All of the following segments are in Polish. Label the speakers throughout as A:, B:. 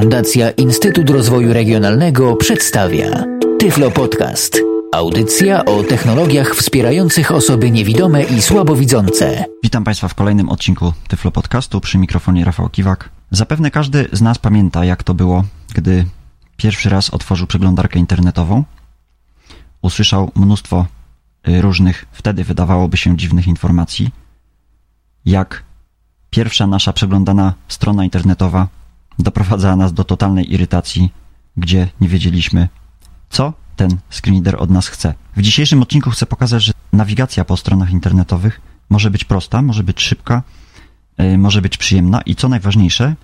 A: Fundacja Instytut Rozwoju Regionalnego przedstawia Tyflo Podcast. Audycja o technologiach wspierających osoby niewidome i słabowidzące.
B: Witam Państwa w kolejnym odcinku Tyflo Podcastu przy mikrofonie Rafał Kiwak. Zapewne każdy z nas pamięta, jak to było, gdy pierwszy raz otworzył przeglądarkę internetową. Usłyszał mnóstwo y, różnych, wtedy wydawałoby się dziwnych informacji, jak pierwsza nasza przeglądana strona internetowa doprowadzała nas do totalnej irytacji, gdzie nie wiedzieliśmy, co ten screenreader od nas chce. W dzisiejszym odcinku chcę pokazać, że nawigacja po stronach internetowych może być prosta, może być szybka, yy, może być przyjemna i co najważniejsze,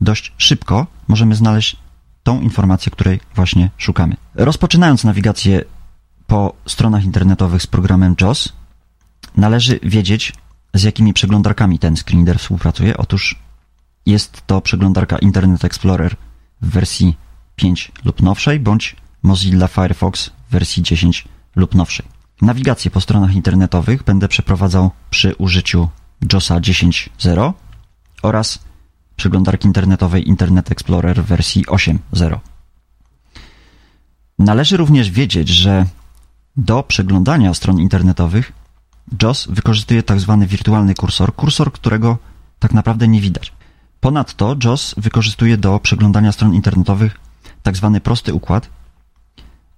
B: dość szybko możemy znaleźć tą informację, której właśnie szukamy. Rozpoczynając nawigację po stronach internetowych z programem JOS, należy wiedzieć, z jakimi przeglądarkami ten screenreader współpracuje. Otóż jest to przeglądarka Internet Explorer w wersji 5 lub nowszej, bądź Mozilla Firefox w wersji 10 lub nowszej. Nawigację po stronach internetowych będę przeprowadzał przy użyciu JOSa 10.0 oraz przeglądarki internetowej Internet Explorer w wersji 8.0. Należy również wiedzieć, że do przeglądania stron internetowych JOS wykorzystuje tak zwany wirtualny kursor, kursor, którego tak naprawdę nie widać. Ponadto JOS wykorzystuje do przeglądania stron internetowych tak zwany prosty układ,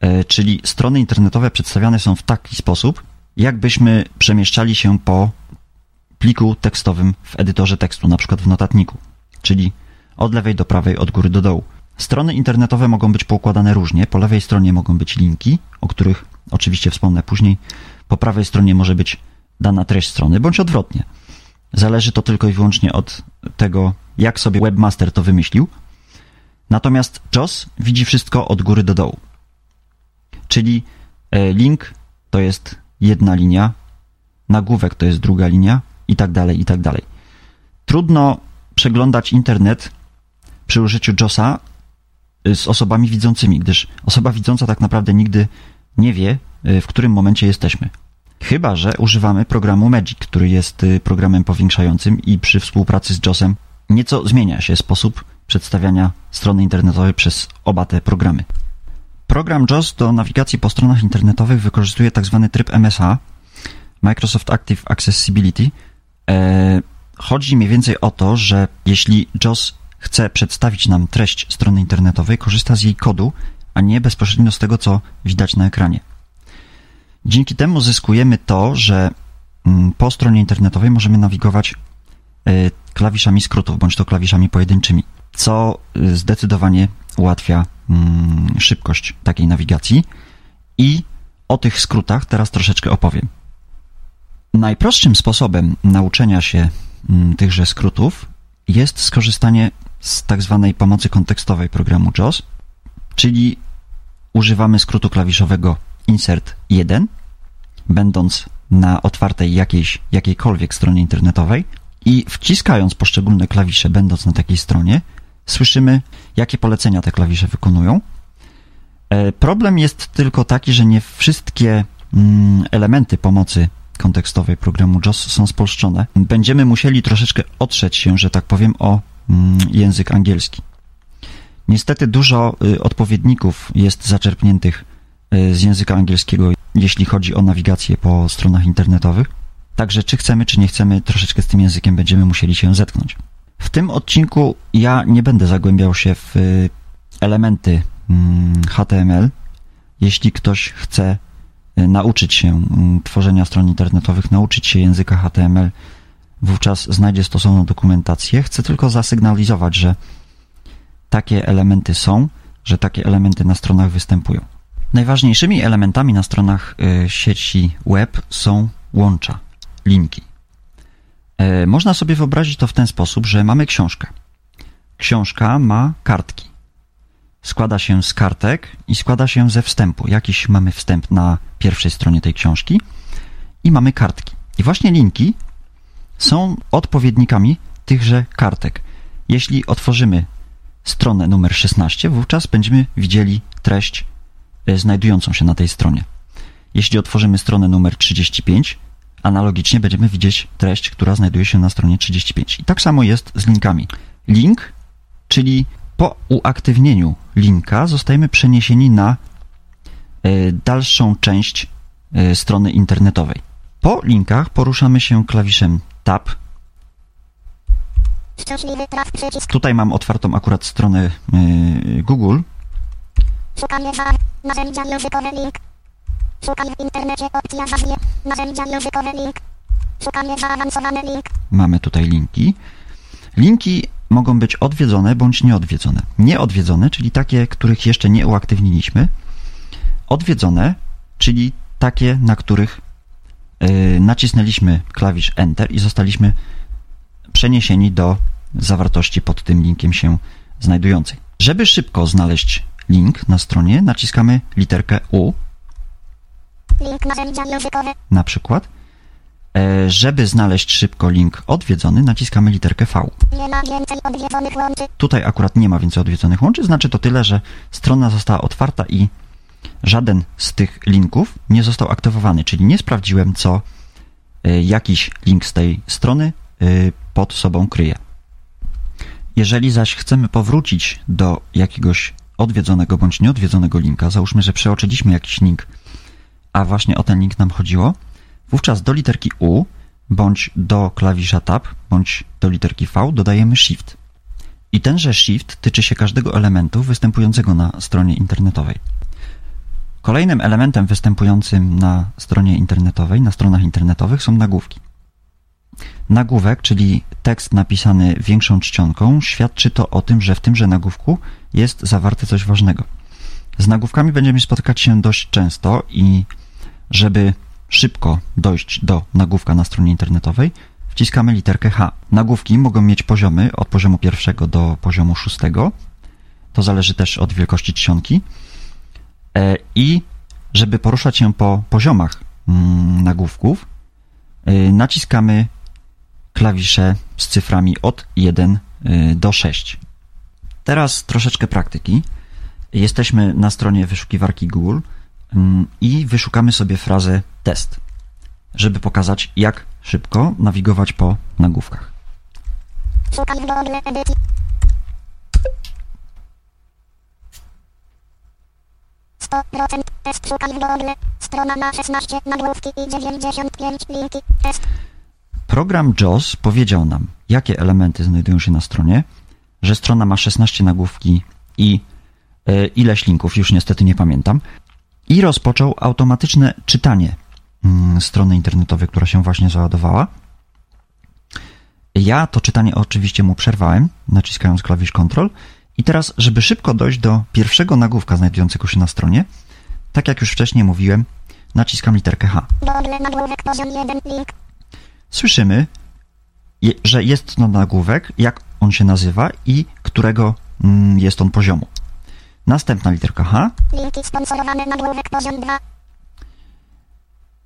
B: e, czyli strony internetowe przedstawiane są w taki sposób, jakbyśmy przemieszczali się po pliku tekstowym w edytorze tekstu, na przykład w notatniku, czyli od lewej do prawej, od góry do dołu. Strony internetowe mogą być poukładane różnie. Po lewej stronie mogą być linki, o których oczywiście wspomnę później. Po prawej stronie może być dana treść strony, bądź odwrotnie. Zależy to tylko i wyłącznie od tego, jak sobie webmaster to wymyślił. Natomiast JOS widzi wszystko od góry do dołu. Czyli e, link to jest jedna linia, nagłówek to jest druga linia i tak dalej, i tak dalej. Trudno przeglądać internet przy użyciu JOSa e, z osobami widzącymi, gdyż osoba widząca tak naprawdę nigdy nie wie, e, w którym momencie jesteśmy. Chyba, że używamy programu Magic, który jest programem powiększającym i przy współpracy z JOSem nieco zmienia się sposób przedstawiania strony internetowej przez oba te programy. Program JOS do nawigacji po stronach internetowych wykorzystuje tzw. Tak tryb MSA, Microsoft Active Accessibility. E, chodzi mniej więcej o to, że jeśli JOS chce przedstawić nam treść strony internetowej, korzysta z jej kodu, a nie bezpośrednio z tego, co widać na ekranie. Dzięki temu zyskujemy to, że mm, po stronie internetowej możemy nawigować e, klawiszami skrótów, bądź to klawiszami pojedynczymi, co y, zdecydowanie ułatwia mm, szybkość takiej nawigacji. I o tych skrótach teraz troszeczkę opowiem. Najprostszym sposobem nauczenia się mm, tychże skrótów jest skorzystanie z tak zwanej pomocy kontekstowej programu JOS, czyli używamy skrótu klawiszowego insert 1, będąc na otwartej jakiejś, jakiejkolwiek stronie internetowej i wciskając poszczególne klawisze, będąc na takiej stronie, słyszymy, jakie polecenia te klawisze wykonują. E, problem jest tylko taki, że nie wszystkie mm, elementy pomocy kontekstowej programu JOS są spolszczone. Będziemy musieli troszeczkę otrzeć się, że tak powiem, o mm, język angielski. Niestety dużo y, odpowiedników jest zaczerpniętych z języka angielskiego, jeśli chodzi o nawigację po stronach internetowych. Także czy chcemy, czy nie chcemy, troszeczkę z tym językiem będziemy musieli się zetknąć. W tym odcinku ja nie będę zagłębiał się w y, elementy mm, HTML. Jeśli ktoś chce y, nauczyć się mm, tworzenia stron internetowych, nauczyć się języka HTML, wówczas znajdzie stosowną dokumentację. Chcę tylko zasygnalizować, że takie elementy są, że takie elementy na stronach występują. Najważniejszymi elementami na stronach y, sieci web są łącza linki. E, można sobie wyobrazić to w ten sposób, że mamy książkę. Książka ma kartki. Składa się z kartek i składa się ze wstępu. Jakiś mamy wstęp na pierwszej stronie tej książki i mamy kartki. I właśnie linki są odpowiednikami tychże kartek. Jeśli otworzymy stronę numer 16, wówczas będziemy widzieli treść znajdującą się na tej stronie. Jeśli otworzymy stronę numer 35, analogicznie będziemy widzieć treść, która znajduje się na stronie 35. I tak samo jest z linkami. Link, czyli Po uaktywnieniu linka zostajemy przeniesieni na y, dalszą część y, strony internetowej. Po linkach poruszamy się klawiszem Tab. Tutaj mam otwartą akurat stronę Google.
C: Szukanie za narzędzia językowe link. Szukaj w internecie opcja zacznie. Narzędzia językowe link. Szukanie zaawansowane link.
B: Mamy tutaj linki. Linki mogą być odwiedzone bądź nieodwiedzone. Nieodwiedzone, czyli takie, których jeszcze nie uaktywniliśmy. Odwiedzone, czyli takie, na których y, nacisnęliśmy klawisz Enter i zostaliśmy przeniesieni do zawartości pod tym linkiem się znajdującej. Żeby szybko znaleźć link na stronie, naciskamy literkę U,
C: Link narzędzia językowe.
B: na przykład. E, Żeby znaleźć szybko link odwiedzony, naciskamy literkę V.
C: Nie ma więcej odwiedzonych łączy.
B: Tutaj akurat nie ma więcej odwiedzonych łączy, znaczy to tyle, że strona została otwarta i żaden z tych linków nie został aktywowany, czyli nie sprawdziłem, co y, jakiś link z tej strony y, pod sobą kryje. Jeżeli zaś chcemy powrócić do jakiegoś odwiedzonego bądź nieodwiedzonego linka, załóżmy, że przeoczyliśmy jakiś link, a właśnie o ten link nam chodziło, wówczas do literki U bądź do klawisza Tab bądź do literki V dodajemy Shift. I tenże shift tyczy się każdego elementu występującego na stronie internetowej. Kolejnym elementem występującym na stronie internetowej, na stronach internetowych są nagłówki. Nagłówek, czyli tekst napisany większą czcionką, świadczy to o tym, że w tymże nagłówku jest zawarte coś ważnego. Z nagłówkami będziemy spotykać się dość często i żeby szybko dojść do nagłówka na stronie internetowej, wciskamy literkę H. Nagłówki mogą mieć poziomy od poziomu pierwszego do poziomu szóstego. To zależy też od wielkości czcionki. E, I żeby poruszać się po poziomach mm, nagłówków, y, naciskamy klawisze z cyframi od 1 y, do 6. Teraz troszeczkę praktyki. Jesteśmy na stronie wyszukiwarki Google mm, i wyszukamy sobie frazę test, żeby pokazać, jak szybko nawigować po nagłówkach.
C: Test szukaj w Google. Strona ma 16 nagłówki i 95 linki. Test.
B: Program JAWS powiedział nam, jakie elementy znajdują się na stronie, że strona ma 16 nagłówki i e, ileś linków, już niestety nie pamiętam, i rozpoczął automatyczne czytanie mm, strony internetowej, która się właśnie załadowała. Ja to czytanie oczywiście mu przerwałem, naciskając klawisz Ctrl. I teraz, żeby szybko dojść do pierwszego nagłówka znajdującego się na stronie, tak jak już wcześniej mówiłem, naciskam literkę H.
C: Google nagłówek poziom 1 link.
B: Słyszymy, że jest to nagłówek, jak on się nazywa i którego mm, jest on poziomu. Następna literka H,
C: Linki sponsorowane nagłówek poziom 2.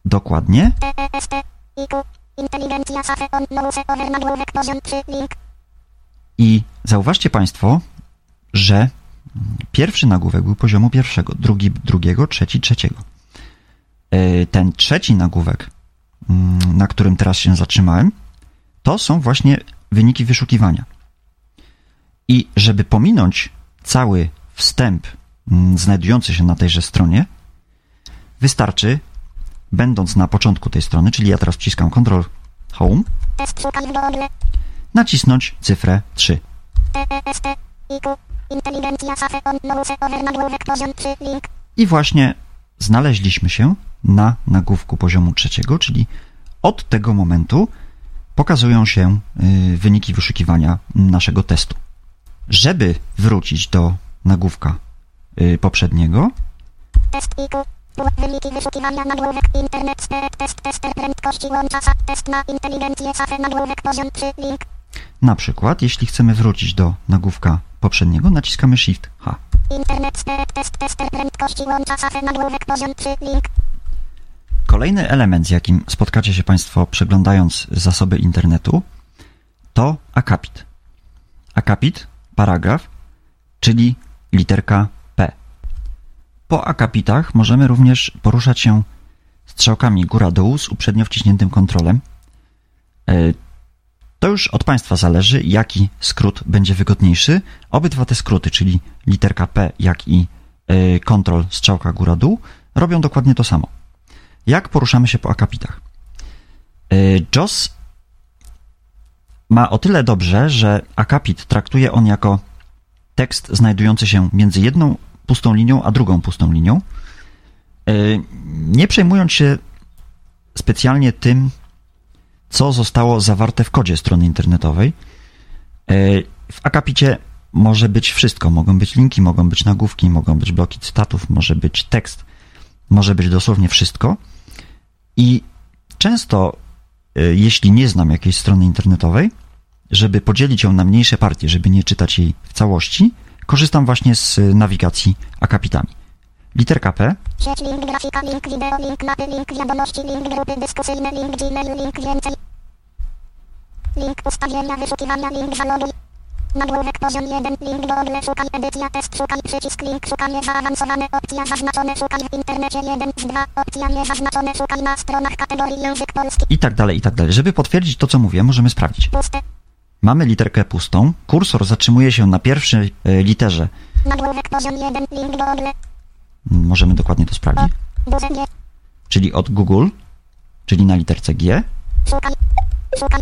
B: dokładnie,
C: TEST. IQ. Inteligencja safe on nouse over nagłówek poziom 3 link.
B: i zauważcie Państwo, że pierwszy nagłówek był poziomu pierwszego, drugi drugiego, trzeci trzeciego. E, Ten trzeci nagłówek, na którym teraz się zatrzymałem, to są właśnie wyniki wyszukiwania. I żeby pominąć cały wstęp mm, znajdujący się na tejże stronie, wystarczy, będąc na początku tej strony, czyli ja teraz wciskam Ctrl Home, nacisnąć cyfrę 3.
C: TEST. IQ. Inteligencja safe on nouse over nagłówek poziom 3 link.
B: I właśnie znaleźliśmy się na nagłówku poziomu trzeciego, czyli od tego momentu pokazują się y, wyniki wyszukiwania naszego testu. Żeby wrócić do nagłówka y, poprzedniego,
C: Test IQ. Wyniki wyszukiwania nagłówek internet test tester prędkości łącza test na inteligencję safe nagłówek poziom 3 link.
B: na przykład, jeśli chcemy wrócić do nagłówka poprzedniego, naciskamy Shift H.
C: Internet test tester prędkości łącza safe nagłówek poziom 3 link.
B: Kolejny element, z jakim spotkacie się Państwo przeglądając zasoby internetu, to akapit. Akapit, paragraf, czyli literka P. Po akapitach możemy również poruszać się strzałkami góra-dół z uprzednio wciśniętym kontrolem. E, To już od Państwa zależy, jaki skrót będzie wygodniejszy. Obydwa te skróty, czyli literka P, jak i y, kontrol strzałka góra-dół, robią dokładnie to samo. Jak poruszamy się po akapitach? Y, JOS ma o tyle dobrze, że akapit traktuje on jako tekst znajdujący się między jedną pustą linią a drugą pustą linią, y, nie przejmując się specjalnie tym, co zostało zawarte w kodzie strony internetowej. Y, w akapicie może być wszystko. Mogą być linki, mogą być nagłówki, mogą być bloki cytatów, może być tekst, może być dosłownie wszystko. I często, y, jeśli nie znam jakiejś strony internetowej, żeby podzielić ją na mniejsze partie, żeby nie czytać jej w całości, korzystam właśnie z nawigacji akapitami. Literka P.
C: Sieć link grafika, link wideo, link mapy, link wiadomości, link grupy dyskusyjne, link Gmail, link więcej. Link ustawienia wyszukiwania, link. Nagłówek poziom 1, link Google, szukaj edycja, test, szukaj przycisk, link, szukanie zaawansowane, opcja zaznaczone, szukaj w internecie 1 z 2, opcja niezaznaczone, szukaj na stronach kategorii język polski,
B: I tak dalej, i tak dalej. Żeby potwierdzić to, co mówię, możemy sprawdzić.
C: puste,
B: Mamy literkę pustą, kursor zatrzymuje się na pierwszej e, literze,
C: nagłówek poziom 1, link Google,
B: możemy dokładnie to sprawdzić, czyli od Google, czyli na literce G.
C: szukaj, szukaj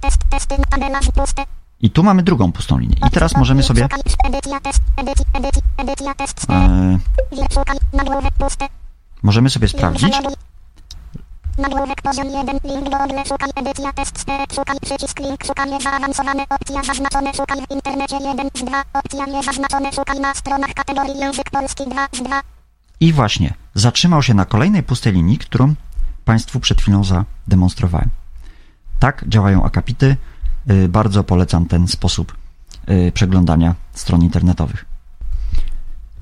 C: test, testy, tabela, puste,
B: I tu mamy drugą pustą linię. I teraz możemy sobie e,
C: puste,
B: możemy sobie sprawdzić,
C: Nagłówek poziom 1, link do Google, szukaj edycja, test, step, szukaj przycisk, link, szukanie zaawansowane, opcja zaznaczone, szukaj w internecie 1 z 2, opcja niezaznaczone, szukaj na stronach kategorii język polski 2 z 2.
B: I właśnie, zatrzymał się na kolejnej pustej linii, którą Państwu przed chwilą zademonstrowałem. Tak działają akapity. Y, Bardzo polecam ten sposób y, przeglądania stron internetowych.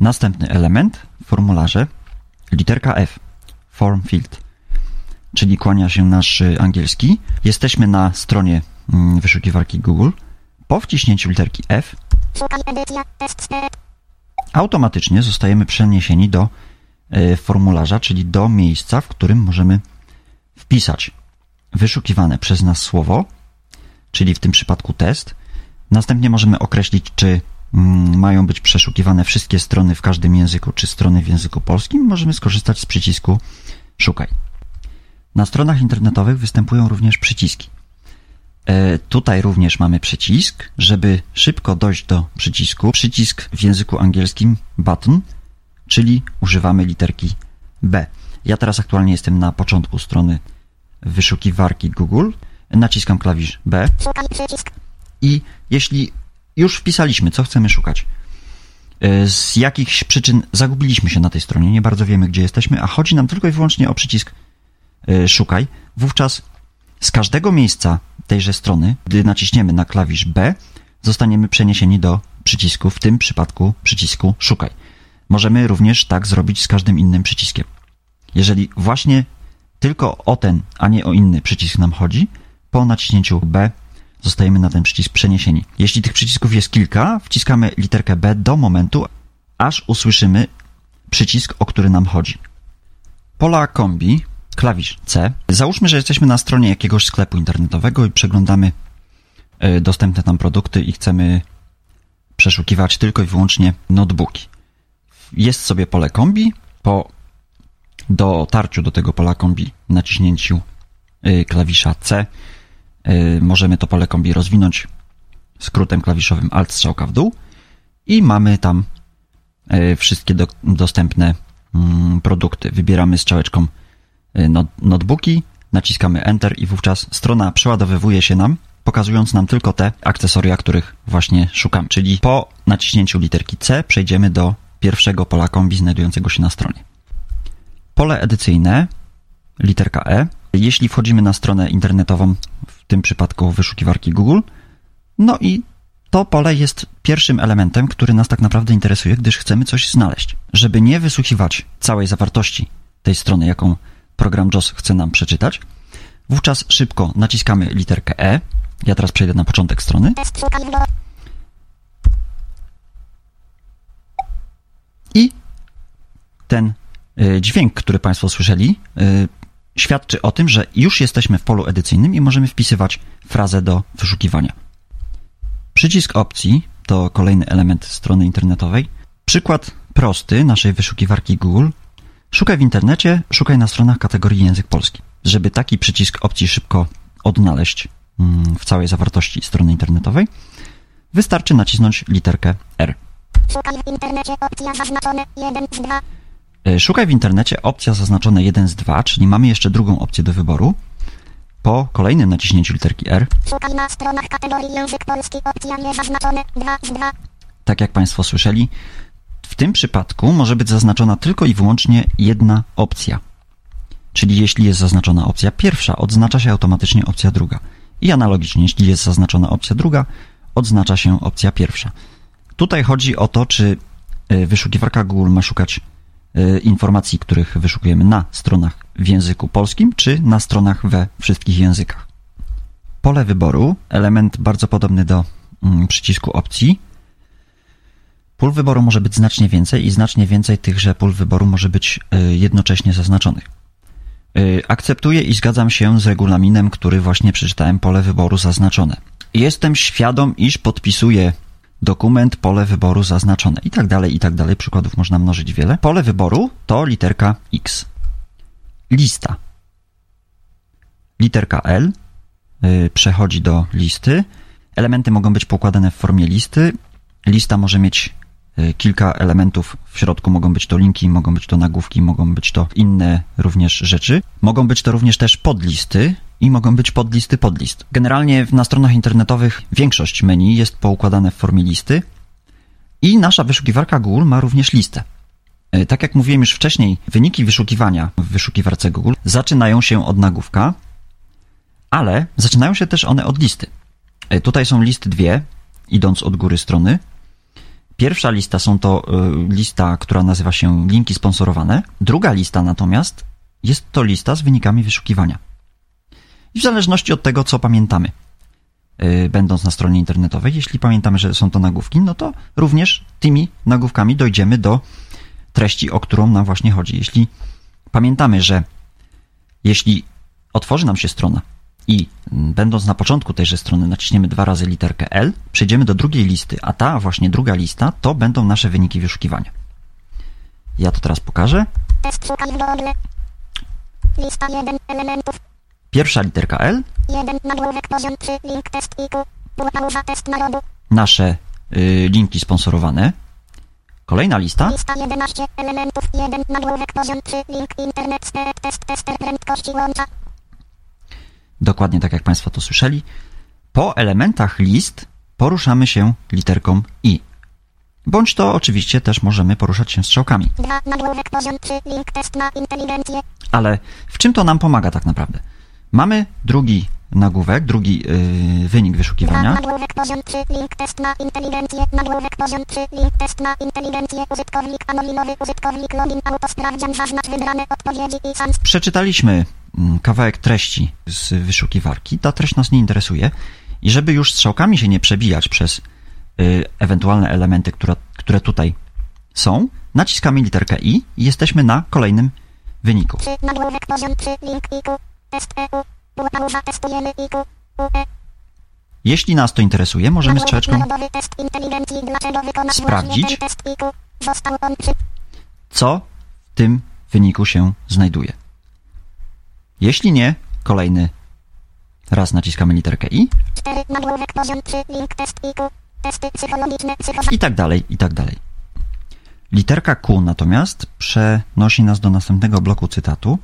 B: Następny element w formularze literka F, form field, czyli kłania się nasz y, angielski. Jesteśmy na stronie mm, wyszukiwarki Google. Po wciśnięciu literki F automatycznie zostajemy przeniesieni do formularza, czyli do miejsca, w którym możemy wpisać wyszukiwane przez nas słowo, czyli w tym przypadku test. Następnie możemy określić, czy mm, mają być przeszukiwane wszystkie strony w każdym języku, czy strony w języku polskim. Możemy skorzystać z przycisku Szukaj. Na stronach internetowych występują również przyciski. E, Tutaj również mamy przycisk, żeby szybko dojść do przycisku. Przycisk w języku angielskim button, czyli używamy literki B. Ja teraz aktualnie jestem na początku strony wyszukiwarki Google. Naciskam klawisz B i jeśli już wpisaliśmy, co chcemy szukać, e, z jakichś przyczyn zagubiliśmy się na tej stronie, nie bardzo wiemy, gdzie jesteśmy, a chodzi nam tylko i wyłącznie o przycisk e, szukaj, wówczas z każdego miejsca tejże strony, gdy naciśniemy na klawisz B, zostaniemy przeniesieni do przycisku, w tym przypadku przycisku szukaj. Możemy również tak zrobić z każdym innym przyciskiem. Jeżeli właśnie tylko o ten, a nie o inny przycisk nam chodzi, po naciśnięciu B zostajemy na ten przycisk przeniesieni. Jeśli tych przycisków jest kilka, wciskamy literkę B do momentu, aż usłyszymy przycisk, o który nam chodzi. Pola kombi, klawisz C. Załóżmy, że jesteśmy na stronie jakiegoś sklepu internetowego i przeglądamy e, dostępne tam produkty i chcemy przeszukiwać tylko i wyłącznie notebooki. Jest sobie pole kombi. Po dotarciu do tego pola kombi, naciśnięciu y, klawisza C, możemy to pole kombi rozwinąć skrótem klawiszowym Alt strzałka w dół i mamy tam y, wszystkie do, dostępne mm, produkty. Wybieramy strzałeczką y, not, notebooki, naciskamy Enter i wówczas strona przeładowywuje się nam, pokazując nam tylko te akcesoria, których właśnie szukamy. Czyli po naciśnięciu literki C przejdziemy do pierwszego pola kombi znajdującego się na stronie. Pole edycyjne, literka E. Jeśli wchodzimy na stronę internetową, w tym przypadku wyszukiwarki Google, no i to pole jest pierwszym elementem, który nas tak naprawdę interesuje, gdyż chcemy coś znaleźć. Żeby nie wysłuchiwać całej zawartości tej strony, jaką program JOS chce nam przeczytać, wówczas szybko naciskamy literkę E. Ja teraz przejdę na początek strony i ten y, dźwięk, który Państwo słyszeli, y, świadczy o tym, że już jesteśmy w polu edycyjnym i możemy wpisywać frazę do wyszukiwania. Przycisk opcji to kolejny element strony internetowej. Przykład prosty naszej wyszukiwarki Google. Szukaj w internecie, szukaj na stronach kategorii język polski. Żeby taki przycisk opcji szybko odnaleźć mm, w całej zawartości strony internetowej, wystarczy nacisnąć literkę R.
C: Szukaj w internecie opcja zaznaczone 1 z 2.
B: E, Szukaj w internecie opcja zaznaczone 1 z 2, czyli mamy jeszcze drugą opcję do wyboru. Po kolejnym naciśnięciu literki R,
C: Szukaj na stronach kategorii język polski opcja niezaznaczone 2 z 2.
B: tak jak Państwo słyszeli, w tym przypadku może być zaznaczona tylko i wyłącznie jedna opcja. Czyli jeśli jest zaznaczona opcja pierwsza, odznacza się automatycznie opcja druga. I analogicznie, jeśli jest zaznaczona opcja druga, odznacza się opcja pierwsza. Tutaj chodzi o to, czy y, wyszukiwarka Google ma szukać informacji, których wyszukujemy na stronach w języku polskim, czy na stronach we wszystkich językach. Pole wyboru, element bardzo podobny do mm, przycisku opcji. Pól wyboru może być znacznie więcej i znacznie więcej tychże pól wyboru może być y, jednocześnie zaznaczonych. Y, Akceptuję i zgadzam się z regulaminem, który właśnie przeczytałem pole wyboru zaznaczone. Jestem świadom, iż podpisuję dokument, pole wyboru zaznaczone i tak dalej, i tak dalej. Przykładów można mnożyć wiele. Pole wyboru to literka X. Lista. Literka L y, przechodzi do listy. Elementy mogą być pokładane w formie listy. Lista może mieć y, kilka elementów. W środku mogą być to linki, mogą być to nagłówki, mogą być to inne również rzeczy. Mogą być to również też podlisty i mogą być podlisty podlist. Generalnie na stronach internetowych większość menu jest poukładane w formie listy i nasza wyszukiwarka Google ma również listę. Y, Tak jak mówiłem już wcześniej, wyniki wyszukiwania w wyszukiwarce Google zaczynają się od nagłówka, ale zaczynają się też one od listy. Y, Tutaj są listy dwie, idąc od góry strony. Pierwsza lista są to y, lista, która nazywa się linki sponsorowane. Druga lista natomiast jest to lista z wynikami wyszukiwania. I w zależności od tego, co pamiętamy, y, będąc na stronie internetowej, jeśli pamiętamy, że są to nagłówki, no to również tymi nagłówkami dojdziemy do treści, o którą nam właśnie chodzi. Jeśli pamiętamy, że jeśli otworzy nam się strona i mm, będąc na początku tejże strony naciśniemy dwa razy literkę L, przejdziemy do drugiej listy, a ta właśnie druga lista to będą nasze wyniki wyszukiwania. Ja to teraz pokażę.
C: Lista 1 elementów.
B: Pierwsza literka L,
C: 1 nagłówek poziom 3 link test IQ. Test narodu.
B: nasze y, linki sponsorowane. Kolejna lista,
C: Lista 11 elementów. 1 nagłówek poziom 3 link internet test tester prędkości łącza.
B: dokładnie tak jak Państwo to słyszeli. Po elementach list poruszamy się literką I. Bądź to oczywiście też możemy poruszać się strzałkami.
C: 2 nagłówek poziom 3 link test na inteligencję.
B: Ale w czym to nam pomaga tak naprawdę? Mamy drugi nagłówek, drugi yy, wynik
C: 2
B: wyszukiwania.
C: nagłówek poziom 3 link test na inteligencję. Nagłówek poziom 3 link test na inteligencję. Użytkownik anonimowy. Użytkownik login autosprawdzian. Zaznacz wybrane odpowiedzi i.
B: Przeczytaliśmy mm, kawałek treści z wyszukiwarki. Ta treść nas nie interesuje. I żeby już strzałkami się nie przebijać przez y, ewentualne elementy, które, które tutaj są, naciskamy literkę I i jesteśmy na kolejnym wyniku.
C: 3 nagłówek poziom 3 link IQ.
B: Jeśli nas to interesuje, możemy.
C: Dlaczego wykonać
B: Sprawdzić. co w tym wyniku się znajduje. Jeśli nie, kolejny raz naciskamy literkę I
C: 4 nagłówek poziom 3 link test IQ. Testy psychologiczne. Psychoza...
B: i tak dalej, i tak dalej. Literka Q natomiast przenosi nas do następnego bloku cytatu.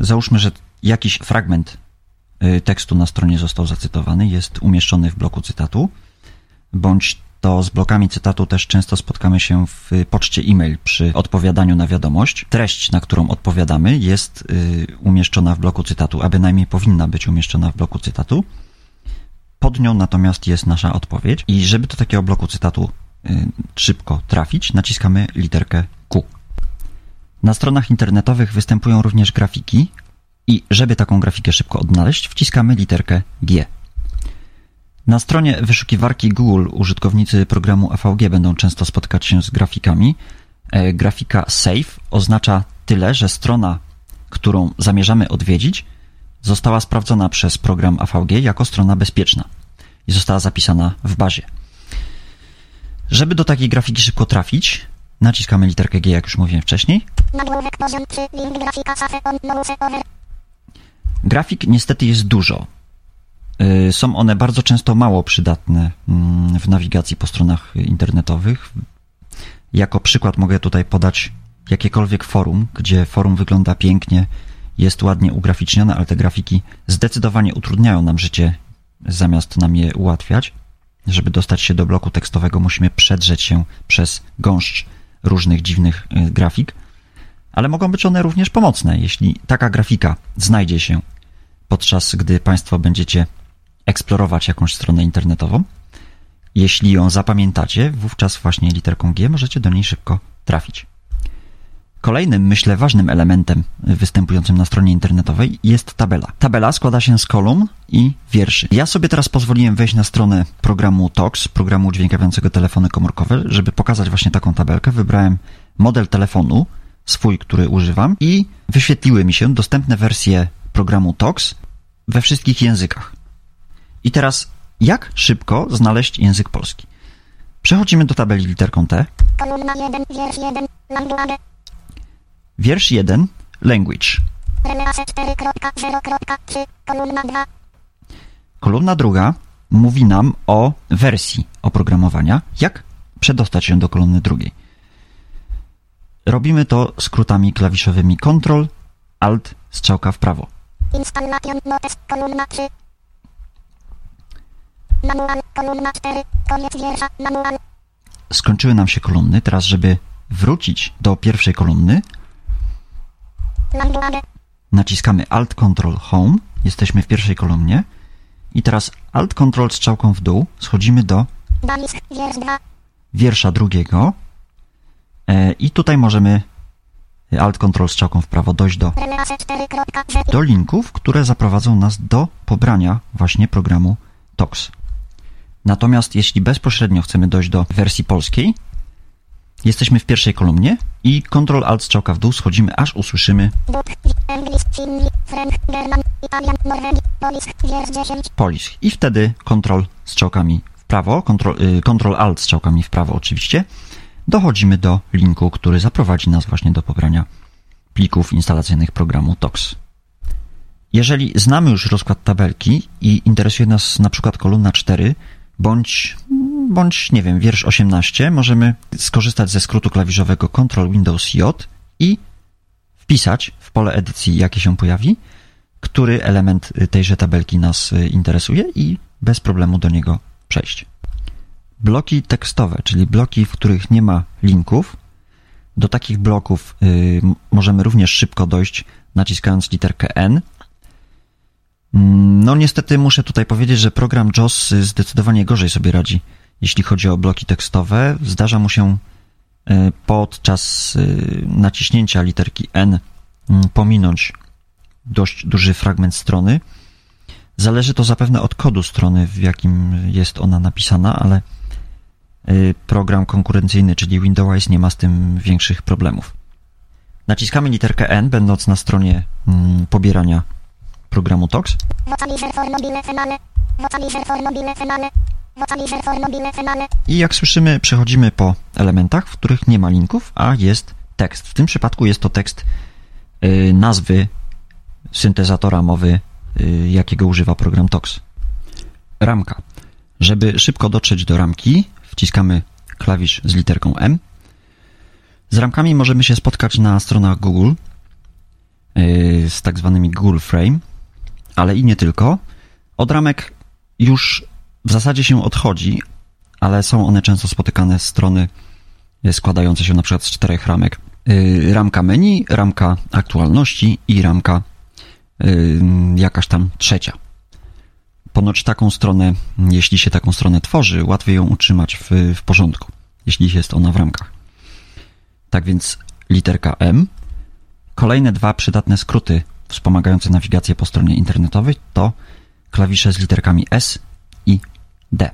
B: Załóżmy, że jakiś fragment y, tekstu na stronie został zacytowany, jest umieszczony w bloku cytatu, bądź to z blokami cytatu też często spotkamy się w poczcie e-mail przy odpowiadaniu na wiadomość. Treść, na którą odpowiadamy, jest y, umieszczona w bloku cytatu, a bynajmniej powinna być umieszczona w bloku cytatu. Pod nią natomiast jest nasza odpowiedź i żeby do takiego bloku cytatu y, szybko trafić, naciskamy literkę. Na stronach internetowych występują również grafiki i żeby taką grafikę szybko odnaleźć, wciskamy literkę G. Na stronie wyszukiwarki Google użytkownicy programu AVG będą często spotykać się z grafikami. E, Grafika Save oznacza tyle, że strona, którą zamierzamy odwiedzić, została sprawdzona przez program AVG jako strona bezpieczna i została zapisana w bazie. Żeby do takiej grafiki szybko trafić, naciskamy literkę G, jak już mówiłem wcześniej.
C: Nagłówek poziom 3, link grafika safe on mouse over.
B: Grafik niestety jest dużo. Y, Są one bardzo często mało przydatne mm, w nawigacji po stronach internetowych. Jako przykład mogę tutaj podać jakiekolwiek forum, gdzie forum wygląda pięknie, jest ładnie ugraficznione, ale te grafiki zdecydowanie utrudniają nam życie, zamiast nam je ułatwiać. Żeby dostać się do bloku tekstowego, musimy przedrzeć się przez gąszcz różnych dziwnych y, grafik, ale mogą być one również pomocne, jeśli taka grafika znajdzie się podczas gdy Państwo będziecie eksplorować jakąś stronę internetową. Jeśli ją zapamiętacie, wówczas właśnie literką G możecie do niej szybko trafić. Kolejnym, myślę, ważnym elementem występującym na stronie internetowej jest tabela. Tabela składa się z kolumn i wierszy. Ja sobie teraz pozwoliłem wejść na stronę programu TOX, programu udźwiękawiającego telefony komórkowe, żeby pokazać właśnie taką tabelkę. Wybrałem model telefonu, swój, który używam i wyświetliły mi się dostępne wersje programu TOX we wszystkich językach. I teraz, jak szybko znaleźć język polski? Przechodzimy do tabeli literką T.
C: Kolumna 1, wiersz 1, language.
B: Wiersz 1, language.
C: Release 4.0.3, kolumna 2.
B: Kolumna druga mówi nam o wersji oprogramowania, jak przedostać się do kolumny drugiej. Robimy to skrótami klawiszowymi Ctrl, Alt, strzałka w prawo.
C: Installation notes, kolumna 3. Manual, kolumna 4, koniec wiersza, manual.
B: Skończyły nam się kolumny, teraz żeby wrócić do pierwszej kolumny, naciskamy Alt Ctrl Home, jesteśmy w pierwszej kolumnie i teraz Alt Ctrl strzałką w dół schodzimy do
C: Balisk, wiersz 2.
B: wiersza drugiego e, i tutaj możemy Alt Ctrl strzałką w prawo dojść do,
C: Release 4.0.
B: do linków, które zaprowadzą nas do pobrania właśnie programu TOX. Natomiast jeśli bezpośrednio chcemy dojść do wersji polskiej, jesteśmy w pierwszej kolumnie i Ctrl Alt strzałka w dół schodzimy aż usłyszymy
C: Polish, wiersz 10.
B: Polish i wtedy Ctrl strzałkami w prawo, Ctrl, y, Ctrl Alt strzałkami w prawo oczywiście, dochodzimy do linku, który zaprowadzi nas właśnie do pobrania plików instalacyjnych programu TOX. Jeżeli znamy już rozkład tabelki i interesuje nas na przykład kolumna 4 bądź, bądź nie wiem, wiersz 18, możemy skorzystać ze skrótu klawiszowego Ctrl Windows J i wpisać w pole edycji, jakie się pojawi, który element tejże tabelki nas y, interesuje i bez problemu do niego przejść. Bloki tekstowe, czyli bloki, w których nie ma linków, do takich bloków y, możemy również szybko dojść, naciskając literkę N. Mm, No niestety muszę tutaj powiedzieć, że program JOS zdecydowanie gorzej sobie radzi, jeśli chodzi o bloki tekstowe. Zdarza mu się y, podczas y, naciśnięcia literki N mm, pominąć dość duży fragment strony. Zależy to zapewne od kodu strony, w jakim jest ona napisana, ale y, program konkurencyjny, czyli Windows, nie ma z tym większych problemów. Naciskamy literkę N, będąc na stronie mm, pobierania programu TOX. I jak słyszymy, przechodzimy po elementach, w których nie ma linków, a jest tekst. W tym przypadku jest to tekst y, nazwy syntezatora mowy, y, jakiego używa program TOX. Ramka. Żeby szybko dotrzeć do ramki, wciskamy klawisz z literką M. Z ramkami możemy się spotkać na stronach Google y, z tak zwanymi Google Frame, ale i nie tylko. Od ramek już w zasadzie się odchodzi, ale są one często spotykane z strony y, składające się na przykład z czterech ramek. Y, Ramka menu, ramka aktualności i ramka y, jakaś tam trzecia. Ponoć taką stronę, jeśli się taką stronę tworzy, łatwiej ją utrzymać w, w porządku, jeśli jest ona w ramkach. Tak więc literka M. Kolejne dwa przydatne skróty wspomagające nawigację po stronie internetowej to klawisze z literkami S i D.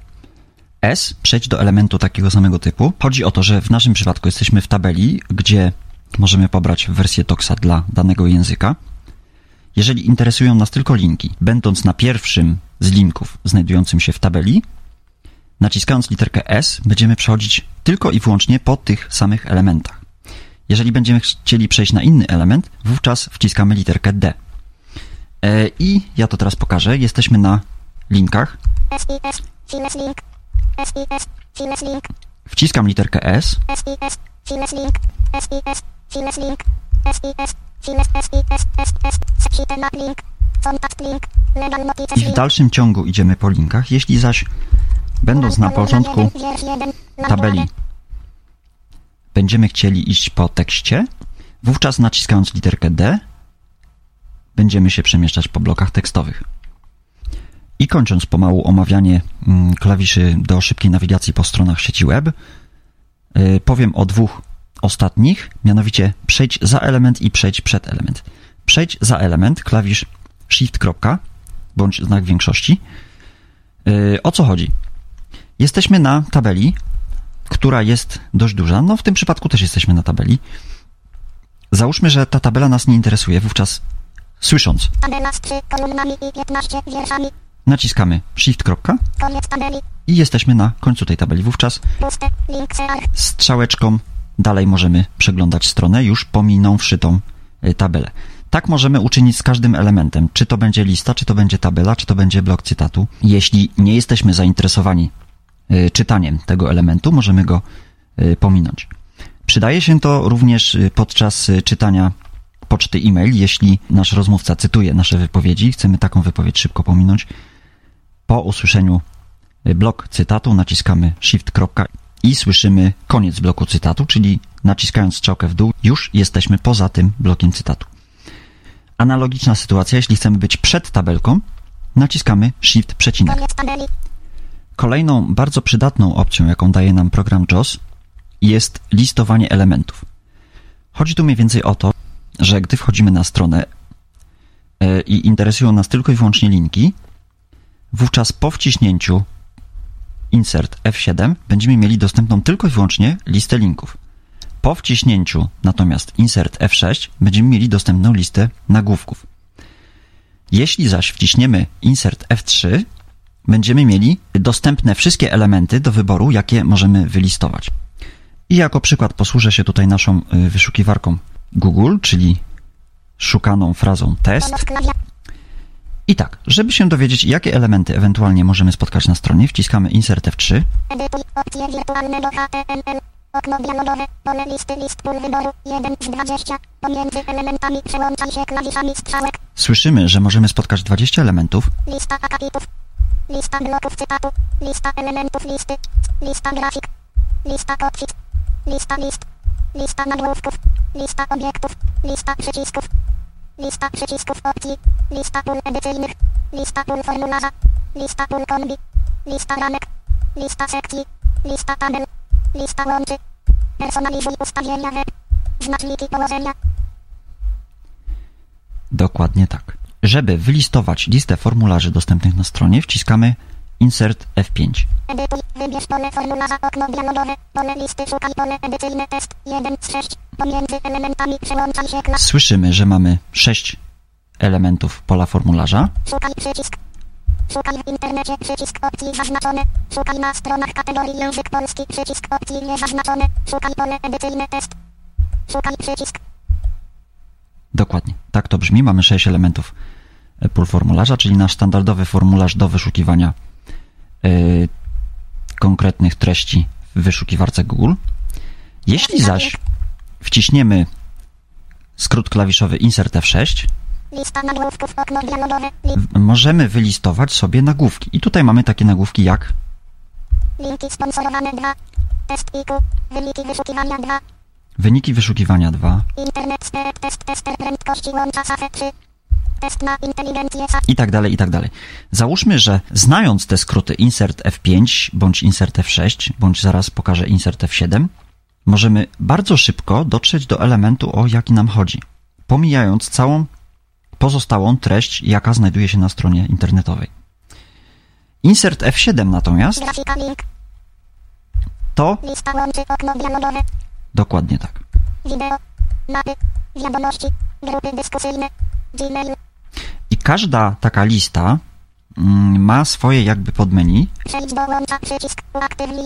B: S, przejdź do elementu takiego samego typu. Chodzi o to, że w naszym przypadku jesteśmy w tabeli, gdzie możemy pobrać wersję TOXa dla danego języka. Jeżeli interesują nas tylko linki, będąc na pierwszym z linków znajdującym się w tabeli, naciskając literkę S, będziemy przechodzić tylko i wyłącznie po tych samych elementach. Jeżeli będziemy chcieli przejść na inny element, wówczas wciskamy literkę D. E, I ja to teraz pokażę. Jesteśmy na linkach. Wciskam literkę S. I w dalszym ciągu idziemy po linkach. Jeśli zaś, będąc na początku tabeli, będziemy chcieli iść po tekście, wówczas naciskając literkę D, będziemy się przemieszczać po blokach tekstowych. I kończąc pomału omawianie mm, klawiszy do szybkiej nawigacji po stronach sieci web, yy, powiem o dwóch ostatnich, mianowicie przejdź za element i przejdź przed element. Przejdź za element, klawisz shift kropka, bądź znak większości. Yy, O co chodzi? Jesteśmy na tabeli, która jest dość duża. No w tym przypadku też jesteśmy na tabeli. Załóżmy, że ta tabela nas nie interesuje, wówczas słysząc,
C: Tabela z 3 kolumnami i 15 wierszami.
B: naciskamy shift kropka
C: Koniec tabeli.
B: i jesteśmy na końcu tej tabeli. Wówczas
C: Puste. Link CR.
B: strzałeczką dalej możemy przeglądać stronę, już pominąwszy tą y, tabelę. Tak możemy uczynić z każdym elementem, czy to będzie lista, czy to będzie tabela, czy to będzie blok cytatu. Jeśli nie jesteśmy zainteresowani czytaniem tego elementu, możemy go y, pominąć. Przydaje się to również y, podczas y, czytania poczty e-mail, jeśli nasz rozmówca cytuje nasze wypowiedzi chcemy taką wypowiedź szybko pominąć. Po usłyszeniu y, blok cytatu naciskamy shift i słyszymy koniec bloku cytatu, czyli naciskając strzałkę w dół już jesteśmy poza tym blokiem cytatu. Analogiczna sytuacja, jeśli chcemy być przed tabelką, naciskamy shift przecinek. Kolejną bardzo przydatną opcją, jaką daje nam program JOS, jest listowanie elementów. Chodzi tu mniej więcej o to, że gdy wchodzimy na stronę e, i interesują nas tylko i wyłącznie linki, wówczas po wciśnięciu insert F7 będziemy mieli dostępną tylko i wyłącznie listę linków. Po wciśnięciu natomiast insert F6 będziemy mieli dostępną listę nagłówków. Jeśli zaś wciśniemy insert F3, będziemy mieli dostępne wszystkie elementy do wyboru, jakie możemy wylistować. I jako przykład posłużę się tutaj naszą y, wyszukiwarką Google, czyli szukaną frazą test. I tak, żeby się dowiedzieć, jakie elementy ewentualnie możemy spotkać na stronie, wciskamy Insert F3
C: Edytuj opcje wirtualnego HTML. Okno dialogowe, pole listy, list pól wyboru, 1 z 20. Pomiędzy elementami się klawiszami strzałek.
B: Słyszymy, że możemy spotkać 20 elementów,
C: Lista akapitów. Lista bloków cytatu. Lista elementów listy. Lista grafik. Lista podfit. Lista list. Lista nagłówków. Lista obiektów. Lista przycisków. Lista przycisków opcji. Lista pól edycyjnych. Lista pól formularza. Lista pól kombi. Lista ramek. Lista sekcji. Lista tabel. Lista łączy. Personalizuj ustawienia web. Znaczniki położenia.
B: Dokładnie tak. Żeby wylistować listę formularzy dostępnych na stronie, wciskamy Insert F5.
C: Edytuj, wybierz pole formularza, okno dialogowe, pole listy, szukaj pole edycyjne, test, 1 z 6, pomiędzy elementami przełączaj się klas,
B: Słyszymy, że mamy 6 elementów pola formularza.
C: szukaj przycisk, szukaj w internecie, przycisk opcji zaznaczone, szukaj na stronach kategorii język polski, przycisk opcji niezaznaczone, szukaj pole edycyjne, test, szukaj przycisk,
B: Dokładnie. Tak to brzmi. Mamy 6 elementów pól formularza, czyli nasz standardowy formularz do wyszukiwania e, konkretnych treści w wyszukiwarce Google. Jeśli zaś wciśniemy skrót klawiszowy Insert F6,
C: lista nagłówków, okno dialogowe, li,
B: w- możemy wylistować sobie nagłówki. I tutaj mamy takie nagłówki jak
C: linki sponsorowane 2, test IQ, wyniki wyszukiwania 2,
B: wyniki wyszukiwania 2
C: internet step, test, tester prędkości łącza SAFE 3,
B: i tak dalej, i tak dalej. Załóżmy, że znając te skróty Insert F5 bądź Insert F6, bądź zaraz pokażę Insert F7, możemy bardzo szybko dotrzeć do elementu, o jaki nam chodzi, pomijając całą pozostałą treść, jaka znajduje się na stronie internetowej. Insert F7 natomiast to dokładnie tak.
C: wideo, mapy, wiadomości, grupy dyskusyjne, Gmail,
B: każda taka lista mm, ma swoje jakby podmenu,
C: Przejdź łącza przycisk.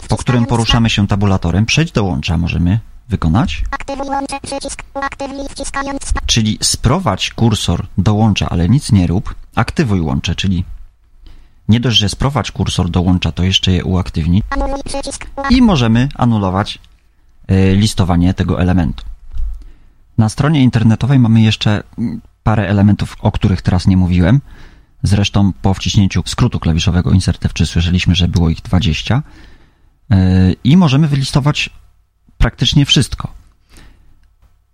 B: Po którym poruszamy się tabulatorem. Przejść do łącza możemy wykonać,
C: łącze przycisk.
B: Czyli sprowadź kursor do łącza, ale nic nie rób. Aktywuj łącze, czyli nie dość, że sprowadź kursor do łącza, to jeszcze je uaktywnij.
C: Anuluj przycisk. Uak-
B: i możemy anulować y, listowanie tego elementu. Na stronie internetowej mamy jeszcze mm, parę elementów, o których teraz nie mówiłem. Zresztą po wciśnięciu skrótu klawiszowego Insert F3 słyszeliśmy, że było ich 20 Y, i możemy wylistować praktycznie wszystko.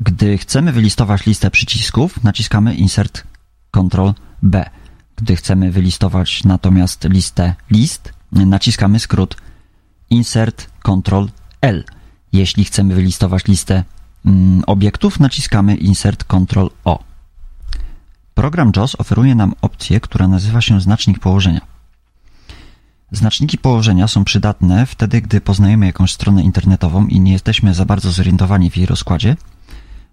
B: Gdy chcemy wylistować listę przycisków, naciskamy Insert Ctrl B. Gdy chcemy wylistować natomiast listę list, naciskamy skrót Insert Ctrl L. Jeśli chcemy wylistować listę mm, obiektów, naciskamy Insert Ctrl O. Program JAWS oferuje nam opcję, która nazywa się znacznik położenia. Znaczniki położenia są przydatne wtedy, gdy poznajemy jakąś stronę internetową i nie jesteśmy za bardzo zorientowani w jej rozkładzie,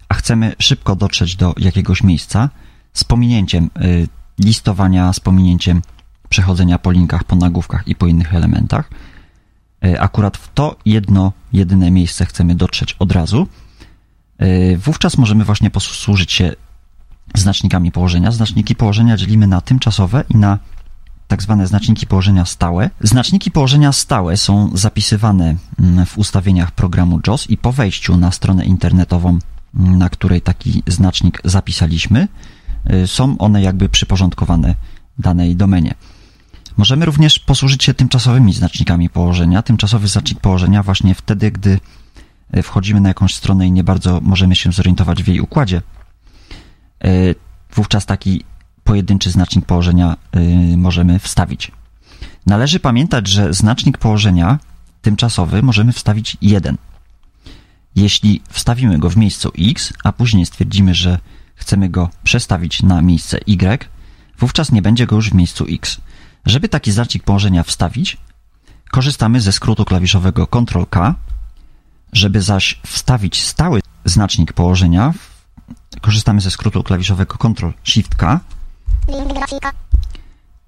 B: a chcemy szybko dotrzeć do jakiegoś miejsca z pominięciem y, listowania, z pominięciem przechodzenia po linkach, po nagłówkach i po innych elementach. Y, Akurat w to jedno, jedyne miejsce chcemy dotrzeć od razu. Y, Wówczas możemy właśnie posłużyć się znacznikami położenia. Znaczniki położenia dzielimy na tymczasowe i na tak zwane znaczniki położenia stałe. Znaczniki położenia stałe są zapisywane mm, w ustawieniach programu JAWS i po wejściu na stronę internetową, mm, na której taki znacznik zapisaliśmy, y, są one jakby przyporządkowane danej domenie. Możemy również posłużyć się tymczasowymi znacznikami położenia. Tymczasowy znacznik położenia właśnie wtedy, gdy y, wchodzimy na jakąś stronę i nie bardzo możemy się zorientować w jej układzie. Y, Wówczas taki pojedynczy znacznik położenia y, możemy wstawić. Należy pamiętać, że znacznik położenia tymczasowy możemy wstawić 1. Jeśli wstawimy go w miejscu x, a później stwierdzimy, że chcemy go przestawić na miejsce y, wówczas nie będzie go już w miejscu x. Żeby taki znacznik położenia wstawić, korzystamy ze skrótu klawiszowego Ctrl-K. Żeby zaś wstawić stały znacznik położenia, korzystamy ze skrótu klawiszowego Ctrl-Shift-K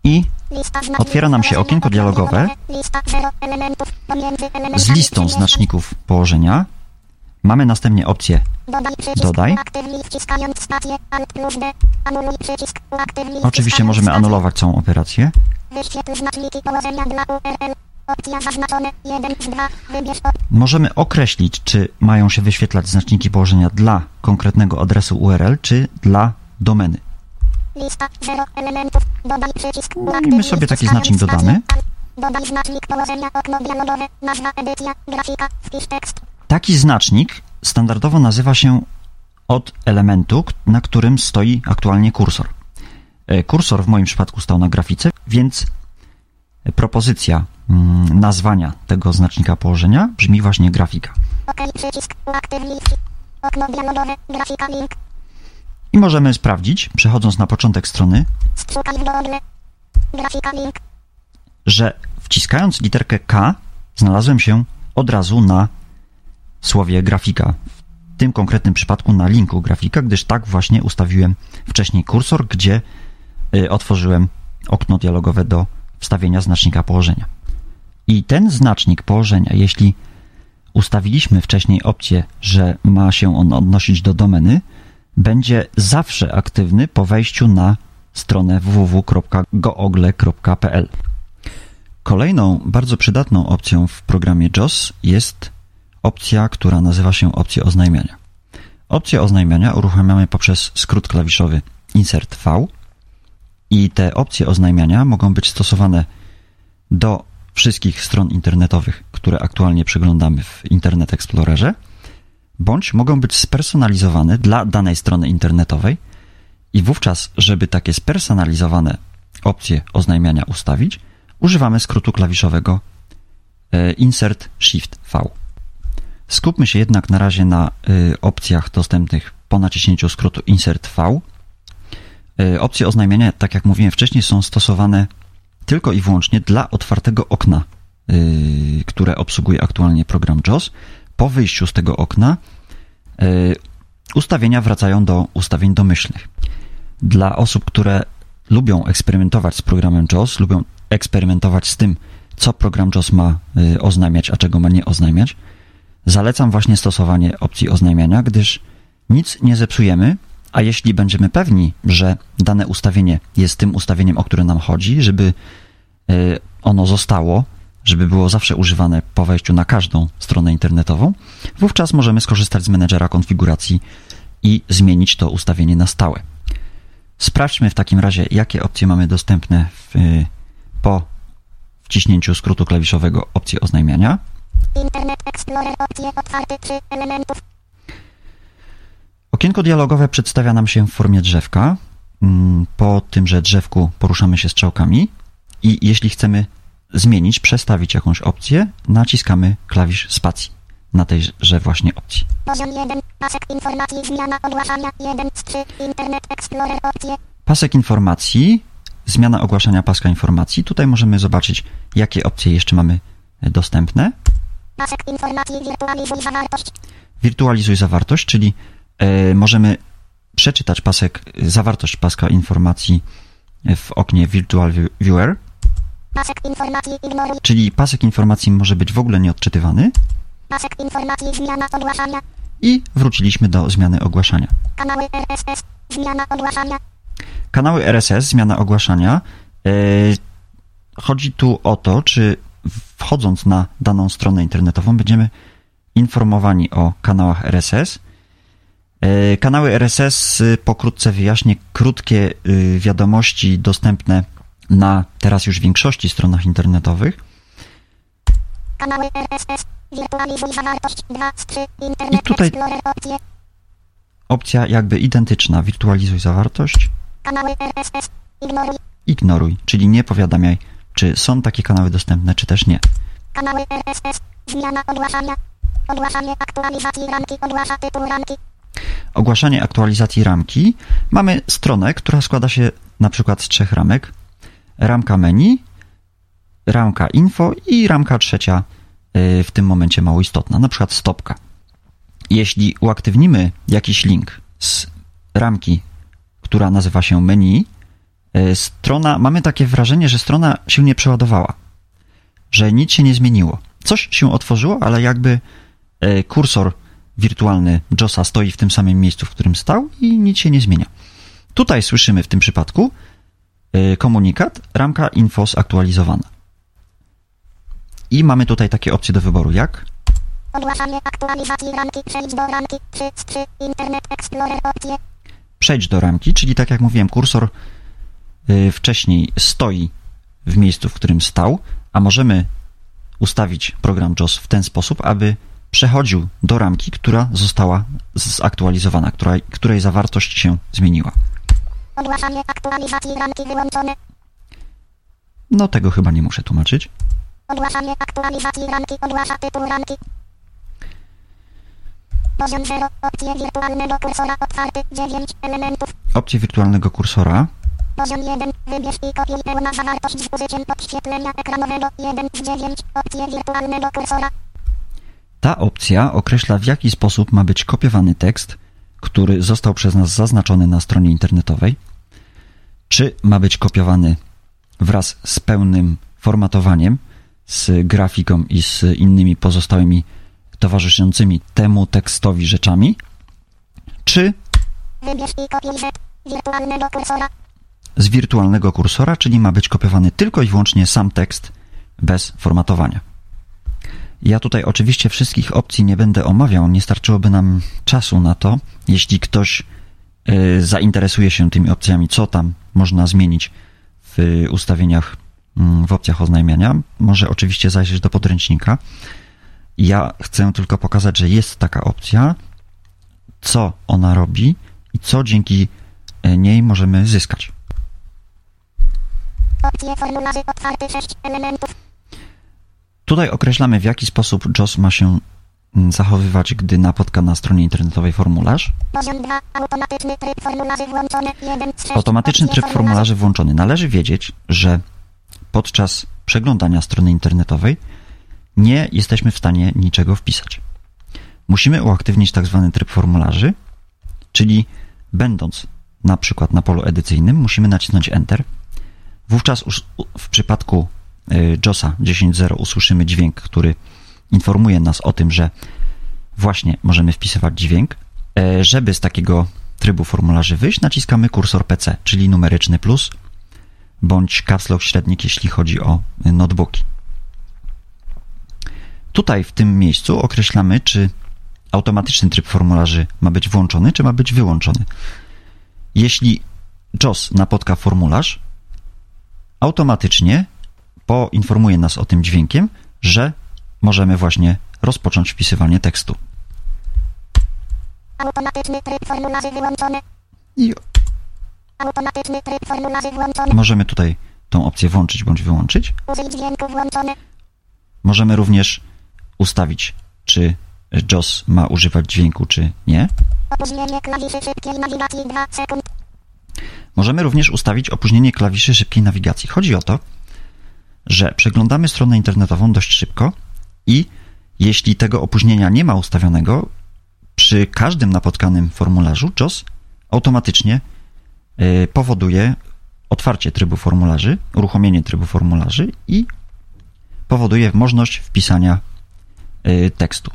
B: i Otwiera nam się okienko dialogowe z listą znaczników położenia. Mamy następnie opcję
C: Dodaj
B: Oczywiście możemy anulować całą operację.
C: Opcja zaznaczone. 1 z 2. Wybierz op.
B: Możemy określić, czy mają się wyświetlać znaczniki położenia dla konkretnego adresu URL, czy dla domeny.
C: Lista 0 elementów. Dodaj przycisk.
B: I my sobie taki znacznik dodamy.
C: Dodaj znacznik położenia. Okno dialogowe. Nazwa edycja. Grafika. Wpisz tekst.
B: Taki znacznik standardowo nazywa się od elementu, na którym stoi aktualnie kursor. E, Kursor w moim przypadku stał na grafice, więc propozycja nazwania tego znacznika położenia brzmi właśnie grafika.
C: OK przycisk. Uaktywuj. wci- Okno dialogowe. Grafika link.
B: I możemy sprawdzić, przechodząc na początek strony,
C: Szukaj w Google. Grafika link.
B: że wciskając literkę K znalazłem się od razu na słowie grafika. W tym konkretnym przypadku na linku grafika, gdyż tak właśnie ustawiłem wcześniej kursor, gdzie y, otworzyłem okno dialogowe do wstawienia znacznika położenia. I ten znacznik położenia, jeśli ustawiliśmy wcześniej opcję, że ma się on odnosić do domeny, będzie zawsze aktywny po wejściu na stronę www.google.pl. Kolejną bardzo przydatną opcją w programie JOS jest opcja, która nazywa się opcja oznajmiania. Opcję oznajmiania uruchamiamy poprzez skrót klawiszowy Insert V i te opcje oznajmiania mogą być stosowane do wszystkich stron internetowych, które aktualnie przeglądamy w Internet Explorerze, bądź mogą być spersonalizowane dla danej strony internetowej i wówczas, żeby takie spersonalizowane opcje oznajmiania ustawić, używamy skrótu klawiszowego e, Insert Shift V. Skupmy się jednak na razie na y, opcjach dostępnych po naciśnięciu skrótu Insert V. Y, Opcje oznajmiania, tak jak mówiłem wcześniej, są stosowane tylko i wyłącznie dla otwartego okna, y, które obsługuje aktualnie program JAWS. Po wyjściu z tego okna y, ustawienia wracają do ustawień domyślnych. Dla osób, które lubią eksperymentować z programem JOS, lubią eksperymentować z tym, co program JOS ma y, oznajmiać, a czego ma nie oznajmiać, zalecam właśnie stosowanie opcji oznajmiania, gdyż nic nie zepsujemy, a jeśli będziemy pewni, że dane ustawienie jest tym ustawieniem, o które nam chodzi, żeby y, ono zostało, żeby było zawsze używane po wejściu na każdą stronę internetową, wówczas możemy skorzystać z menedżera konfiguracji i zmienić to ustawienie na stałe. Sprawdźmy w takim razie, jakie opcje mamy dostępne w, po wciśnięciu skrótu klawiszowego opcji oznajmiania.
C: Internet Explorer opcje otwarte 3 elementów.
B: Okienko dialogowe przedstawia nam się w formie drzewka. Mm, Po tymże drzewku poruszamy się strzałkami i jeśli chcemy zmienić, przestawić jakąś opcję, naciskamy klawisz spacji na tejże właśnie opcji.
C: Poziom 1. Pasek informacji zmiana ogłaszania 1 z 3. Internet Explorer opcje.
B: Pasek informacji, zmiana ogłaszania paska informacji. Tutaj możemy zobaczyć, jakie opcje jeszcze mamy dostępne.
C: Pasek informacji wirtualizuj zawartość.
B: Wirtualizuj zawartość, czyli możemy przeczytać pasek, zawartość paska informacji w oknie Virtual View- Viewer,
C: Pasek
B: czyli pasek informacji może być w ogóle nieodczytywany
C: Pasek informacji zmiana ogłaszania.
B: i wróciliśmy do zmiany ogłaszania.
C: Kanały RSS. Zmiana ogłaszania.
B: Kanały RSS, zmiana ogłaszania. E, Chodzi tu o to, czy wchodząc na daną stronę internetową będziemy informowani o kanałach RSS. E, Kanały RSS y, pokrótce wyjaśnię krótkie y, wiadomości dostępne na teraz już większości stronach internetowych.
C: Kanały RSS. Wirtualizuj zawartość 2 z 3. Internet
B: I tutaj-
C: Explorer opcje.
B: Opcja jakby identyczna, wirtualizuj zawartość,
C: Kanały RSS. Ignoruj.
B: ignoruj, czyli nie powiadamiaj, czy są takie kanały dostępne, czy też nie.
C: Kanały RSS. Zmiana ogłaszania. Ogłaszanie aktualizacji ramki ogłasza tytuł ramki.
B: Ogłaszanie aktualizacji ramki, mamy stronę, która składa się na przykład z trzech ramek. Ramka menu, ramka info i ramka trzecia, y, w tym momencie mało istotna, na przykład stopka. Jeśli uaktywnimy jakiś link z ramki, która nazywa się menu, y, strona, mamy takie wrażenie, że strona się nie przeładowała, że nic się nie zmieniło. Coś się otworzyło, ale jakby y, kursor wirtualny JOSa stoi w tym samym miejscu, w którym stał i nic się nie zmienia. Tutaj słyszymy w tym przypadku y, komunikat ramka info zaktualizowana. I mamy tutaj takie opcje do wyboru jak
C: Ogłaszanie aktualizacji ramki. Przejdź do ramki 3 z 3. Internet Explorer opcje.
B: przejdź do ramki, czyli tak jak mówiłem, kursor y, wcześniej stoi w miejscu, w którym stał, a możemy ustawić program JOS w ten sposób, aby przechodził do ramki, która została zaktualizowana, która, której zawartość się zmieniła.
C: Ogłaszanie aktualizacji ramki wyłączone.
B: No tego chyba nie muszę tłumaczyć.
C: Ogłaszanie aktualizacji ramki ogłasza tytuł ramki. Poziom 0. Opcje wirtualnego kursora otwarty 9 elementów.
B: Opcję wirtualnego kursora
C: Poziom 1. Wybierz i kopiuj pełna zawartość z użyciem podświetlenia ekranowego 1 z 9. Opcje wirtualnego kursora.
B: Ta opcja określa, w jaki sposób ma być kopiowany tekst, który został przez nas zaznaczony na stronie internetowej. Czy ma być kopiowany wraz z pełnym formatowaniem, z grafiką i z innymi pozostałymi towarzyszącymi temu tekstowi rzeczami, czy.
C: Wirtualnego
B: z wirtualnego kursora, czyli ma być kopiowany tylko i wyłącznie sam tekst bez formatowania. Ja tutaj oczywiście wszystkich opcji nie będę omawiał, nie starczyłoby nam czasu na to. Jeśli ktoś y, zainteresuje się tymi opcjami, co tam można zmienić w ustawieniach, mm, w opcjach oznajmiania, może oczywiście zajrzeć do podręcznika. Ja chcę tylko pokazać, że jest taka opcja, co ona robi i co dzięki y, niej możemy zyskać.
C: Opcje formularzy otwarty 6 elementów.
B: Tutaj określamy, w jaki sposób JOS ma się mm, zachowywać, gdy napotka na stronie internetowej formularz.
C: Poziom 2. Automatyczny tryb formularzy włączony 1 z 6.
B: Automatyczny tryb formularzy włączony. Należy wiedzieć, że podczas przeglądania strony internetowej nie jesteśmy w stanie niczego wpisać. Musimy uaktywnić tak zwany tryb formularzy, czyli będąc na przykład na polu edycyjnym, musimy nacisnąć Enter. Wówczas w przypadku JOSa 10.0 usłyszymy dźwięk, który informuje nas o tym, że właśnie możemy wpisywać dźwięk. E, żeby z takiego trybu formularzy wyjść, naciskamy kursor PC, czyli numeryczny plus, bądź caps lock średnik, jeśli chodzi o notebooki. Tutaj w tym miejscu określamy, czy automatyczny tryb formularzy ma być włączony, czy ma być wyłączony. Jeśli JOS napotka formularz, automatycznie poinformuje nas o tym dźwiękiem, że możemy właśnie rozpocząć wpisywanie tekstu.
C: Automatyczny tryb formularzy wyłączony.
B: I
C: Automatyczny tryb formularzy włączony.
B: możemy tutaj tą opcję włączyć bądź wyłączyć.
C: Użyj dźwięku włączony.
B: Możemy również ustawić, czy JOS ma używać dźwięku, czy nie.
C: Opóźnienie klawiszy szybkiej nawigacji 2 sekund.
B: Możemy również ustawić opóźnienie klawiszy szybkiej nawigacji. Chodzi o to, że przeglądamy stronę internetową dość szybko i jeśli tego opóźnienia nie ma ustawionego, przy każdym napotkanym formularzu JOS automatycznie y, powoduje otwarcie trybu formularzy, uruchomienie trybu formularzy i powoduje możliwość wpisania y, tekstu.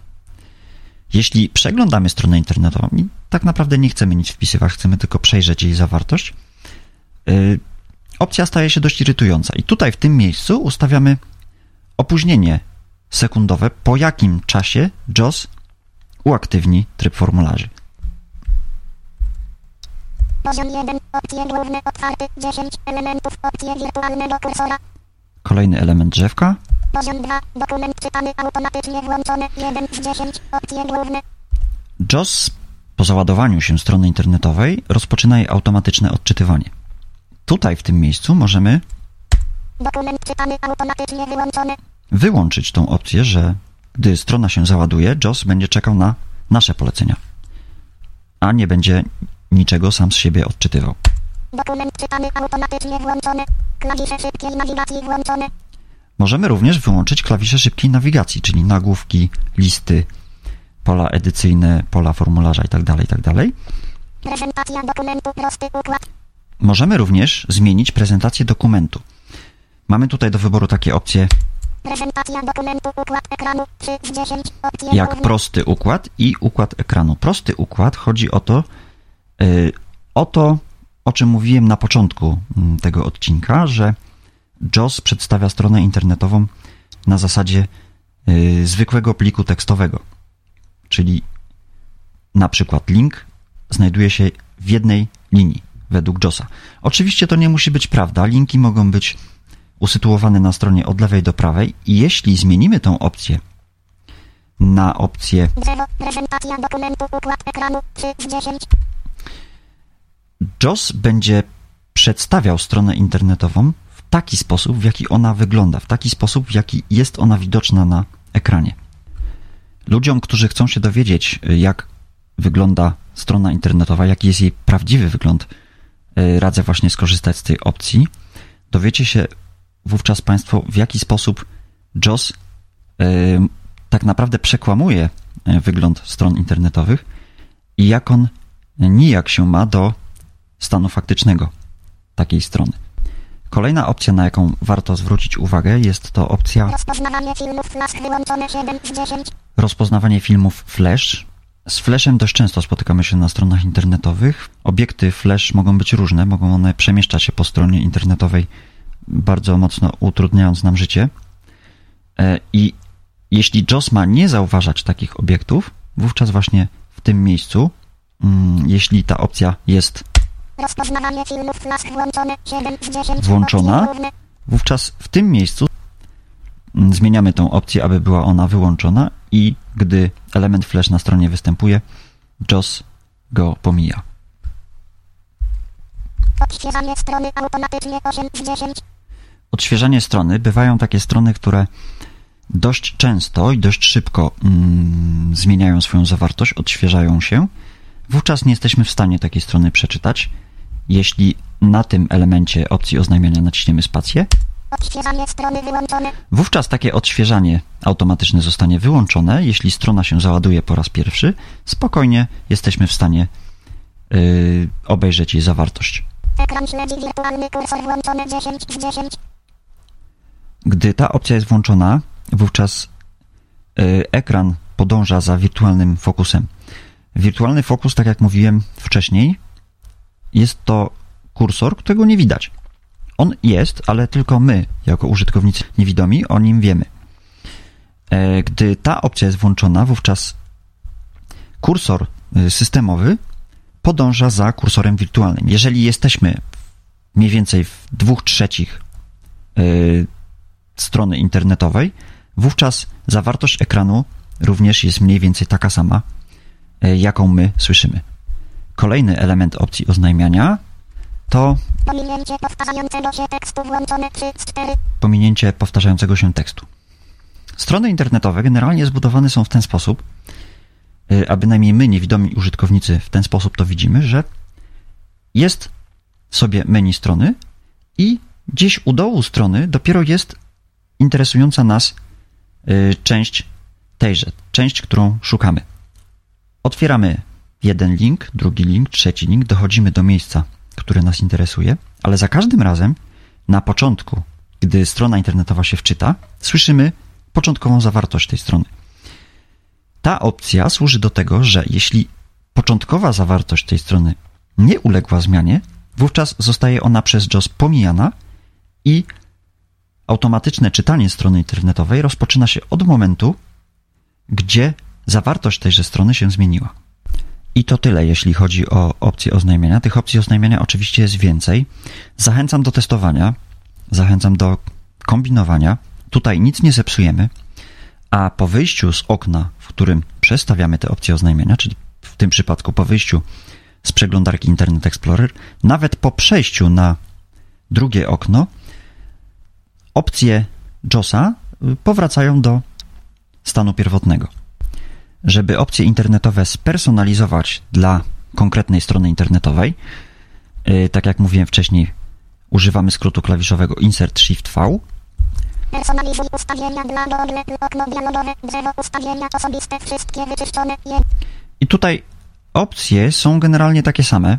B: Jeśli przeglądamy stronę internetową i tak naprawdę nie chcemy nic wpisywać, chcemy tylko przejrzeć jej zawartość, y, opcja staje się dość irytująca. I tutaj w tym miejscu ustawiamy opóźnienie sekundowe, po jakim czasie JOS uaktywni tryb formularzy.
C: Poziom 1. Opcje główne otwarte. 10 elementów. Opcje wirtualnego kursora.
B: Kolejny element drzewka.
C: Poziom 2. Dokument czytany automatycznie włączony. 1 z 10. Opcje główne.
B: JOS po załadowaniu się strony internetowej rozpoczyna jej automatyczne odczytywanie. Tutaj w tym miejscu możemy wyłączyć tą opcję, że gdy strona się załaduje, JOS będzie czekał na nasze polecenia, a nie będzie niczego sam z siebie odczytywał.
C: Dokument czytany automatycznie włączony. Klawisze szybkiej nawigacji włączone.
B: Możemy również wyłączyć klawisze szybkiej nawigacji, czyli nagłówki, listy, pola edycyjne, pola formularza itd., itd.
C: Prezentacja dokumentu. Prosty układ.
B: Możemy również zmienić prezentację dokumentu. Mamy tutaj do wyboru takie opcje
C: ekranu. 3 z 10. Opcje
B: jak
C: główne.
B: prosty układ i układ ekranu. Prosty układ chodzi o to, y, o to, o czym mówiłem na początku mm, tego odcinka, że JOS przedstawia stronę internetową na zasadzie y, zwykłego pliku tekstowego. Czyli na przykład link znajduje się w jednej linii według JOSa. Oczywiście to nie musi być prawda. Linki mogą być usytuowane na stronie od lewej do prawej i jeśli zmienimy tą opcję na opcję
C: Drzewo. Prezentacja dokumentu. Układ ekranu. 3 z 10.
B: JOS będzie przedstawiał stronę internetową w taki sposób, w jaki ona wygląda, w taki sposób, w jaki jest ona widoczna na ekranie. Ludziom, którzy chcą się dowiedzieć, jak wygląda strona internetowa, jaki jest jej prawdziwy wygląd, radzę właśnie skorzystać z tej opcji. Dowiecie się wówczas Państwo, w jaki sposób JOS y, tak naprawdę przekłamuje y, wygląd stron internetowych i jak on nijak się ma do stanu faktycznego takiej strony. Kolejna opcja, na jaką warto zwrócić uwagę, jest to opcja
C: Rozpoznawanie filmów flash wyłączone 7 z 10.
B: rozpoznawanie filmów flash. Z flashem dość często spotykamy się na stronach internetowych. Obiekty flash mogą być różne, mogą one przemieszczać się po stronie internetowej, bardzo mocno utrudniając nam życie. E, I jeśli JOS ma nie zauważać takich obiektów, wówczas właśnie w tym miejscu, mm, jeśli ta opcja jest
C: Rozpoznawanie filmów flash włączone 7 z 10.
B: Włączona. Wówczas w tym miejscu mm, zmieniamy tą opcję, aby była ona wyłączona i gdy element flash na stronie występuje, JOS go pomija.
C: Odświeżanie strony automatycznie 8 z 10.
B: Odświeżanie strony bywają takie strony, które dość często i dość szybko mm, zmieniają swoją zawartość, odświeżają się. Wówczas nie jesteśmy w stanie takiej strony przeczytać. Jeśli na tym elemencie opcji oznajmiania naciśniemy spację,
C: Odświeżanie strony wyłączone.
B: Wówczas takie odświeżanie automatyczne zostanie wyłączone. Jeśli strona się załaduje po raz pierwszy, spokojnie jesteśmy w stanie yy, obejrzeć jej zawartość.
C: Ekran śledzi wirtualny kursor włączony 10 z 10.
B: Gdy ta opcja jest włączona, wówczas yy, ekran podąża za wirtualnym fokusem. Wirtualny fokus, tak jak mówiłem wcześniej, jest to kursor, którego nie widać. On jest, ale tylko my, jako użytkownicy niewidomi, o nim wiemy. E, Gdy ta opcja jest włączona, wówczas kursor y, systemowy podąża za kursorem wirtualnym. Jeżeli jesteśmy mniej więcej w dwóch trzecich y, strony internetowej, wówczas zawartość ekranu również jest mniej więcej taka sama, jaką my słyszymy. Kolejny element opcji oznajmiania to
C: Pominięcie powtarzającego się tekstu włączone 3 z 4.
B: pominięcie powtarzającego się tekstu. Strony internetowe generalnie zbudowane są w ten sposób, y, a bynajmniej my, niewidomi użytkownicy, w ten sposób to widzimy, że jest sobie menu strony i gdzieś u dołu strony dopiero jest interesująca nas y, część tejże, część, którą szukamy. Otwieramy jeden link, drugi link, trzeci link, dochodzimy do miejsca, które nas interesuje, ale za każdym razem na początku, gdy strona internetowa się wczyta, słyszymy początkową zawartość tej strony. Ta opcja służy do tego, że jeśli początkowa zawartość tej strony nie uległa zmianie, wówczas zostaje ona przez JOS pomijana i automatyczne czytanie strony internetowej rozpoczyna się od momentu, gdzie zawartość tejże strony się zmieniła. I to tyle, jeśli chodzi o opcje oznajmienia. Tych opcji oznajmienia oczywiście jest więcej. Zachęcam do testowania, zachęcam do kombinowania. Tutaj nic nie zepsujemy, a po wyjściu z okna, w którym przestawiamy te opcje oznajmienia, czyli w tym przypadku po wyjściu z przeglądarki Internet Explorer, nawet po przejściu na drugie okno, opcje JOSa powracają do stanu pierwotnego. Żeby opcje internetowe spersonalizować dla konkretnej strony internetowej, y, tak jak mówiłem wcześniej, używamy skrótu klawiszowego Insert Shift V.
C: Personalizuj ustawienia dla Google. Okno dialogowe. Drzewo ustawienia osobiste. Wszystkie wyczyszczone.
B: I tutaj opcje są generalnie takie same,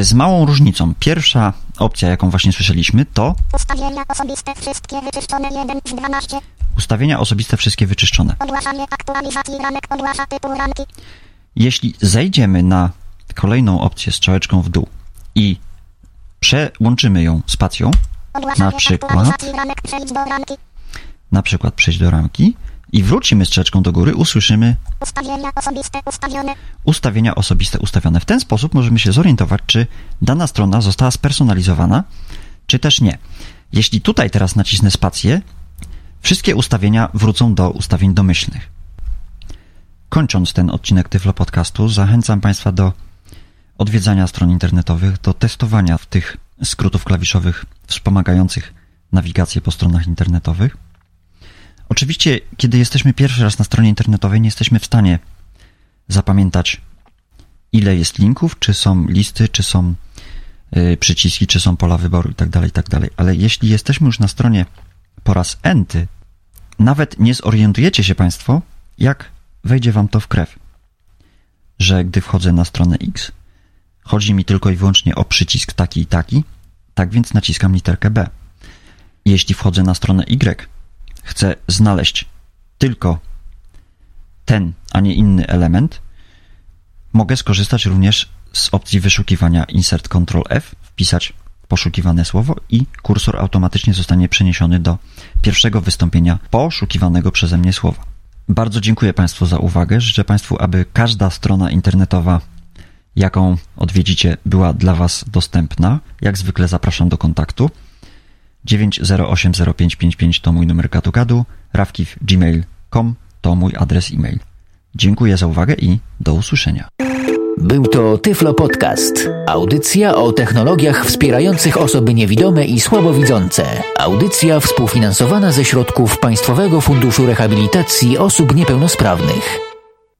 B: y, z małą różnicą. Pierwsza opcja, jaką właśnie słyszeliśmy, to
C: Ustawienia osobiste. Wszystkie wyczyszczone. 1 z 12.
B: ustawienia osobiste wszystkie wyczyszczone.
C: Ogłaszanie aktualizacji ramek. Ogłasza tytuł ramki.
B: Jeśli zejdziemy na kolejną opcję strzałeczką w dół i przełączymy ją spacją,
C: Ogłaszanie
B: Na przykład?
C: ramki.
B: na przykład przejść do ramki i wrócimy strzeczką do góry, usłyszymy
C: Ustawienia osobiste. Ustawione.
B: ustawienia osobiste ustawione. W ten sposób możemy się zorientować, czy dana strona została spersonalizowana, czy też nie. Jeśli tutaj teraz nacisnę spację, wszystkie ustawienia wrócą do ustawień domyślnych. Kończąc ten odcinek Tyflo Podcastu, zachęcam Państwa do odwiedzania stron internetowych, do testowania tych skrótów klawiszowych wspomagających nawigację po stronach internetowych. Oczywiście, kiedy jesteśmy pierwszy raz na stronie internetowej, nie jesteśmy w stanie zapamiętać, ile jest linków, czy są listy, czy są y, przyciski, czy są pola wyboru itd., itd. Ale jeśli jesteśmy już na stronie po raz enty, nawet nie zorientujecie się Państwo, jak wejdzie Wam to w krew, że gdy wchodzę na stronę X, chodzi mi tylko i wyłącznie o przycisk taki i taki, tak więc naciskam literkę B. Jeśli wchodzę na stronę Y, chcę znaleźć tylko ten, a nie inny element, mogę skorzystać również z opcji wyszukiwania Insert Ctrl F, wpisać poszukiwane słowo i kursor automatycznie zostanie przeniesiony do pierwszego wystąpienia poszukiwanego przeze mnie słowa. Bardzo dziękuję Państwu za uwagę. Życzę Państwu, aby każda strona internetowa, jaką odwiedzicie, była dla Was dostępna. Jak zwykle zapraszam do kontaktu. 9080555 to mój numer gadu rawkiw.gmail.com to mój adres e-mail. Dziękuję za uwagę i do usłyszenia.
A: Był to Tyflo Podcast. Audycja o technologiach wspierających osoby niewidome i słabowidzące. Audycja współfinansowana ze środków Państwowego Funduszu Rehabilitacji Osób Niepełnosprawnych.